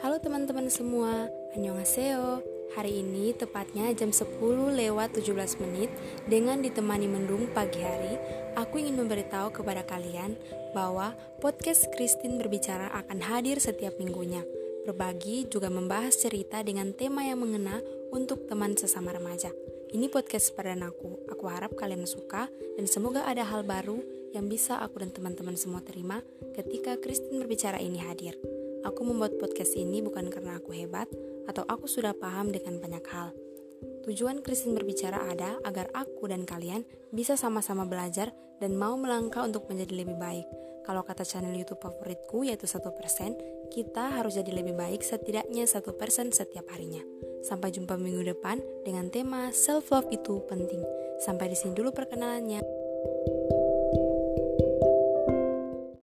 Halo teman-teman semua, annyeonghaseyo Hari ini tepatnya jam 10 lewat 17 menit Dengan ditemani mendung pagi hari Aku ingin memberitahu kepada kalian bahwa podcast Christine Berbicara akan hadir setiap minggunya Berbagi juga membahas cerita dengan tema yang mengena untuk teman sesama remaja ini podcast perdanaku. Aku harap kalian suka dan semoga ada hal baru yang bisa aku dan teman-teman semua terima ketika Christine berbicara ini hadir. Aku membuat podcast ini bukan karena aku hebat atau aku sudah paham dengan banyak hal. Tujuan Christine berbicara ada agar aku dan kalian bisa sama-sama belajar dan mau melangkah untuk menjadi lebih baik. Kalau kata channel YouTube favoritku yaitu satu persen, kita harus jadi lebih baik setidaknya satu persen setiap harinya. Sampai jumpa minggu depan dengan tema self love itu penting. Sampai di sini dulu perkenalannya.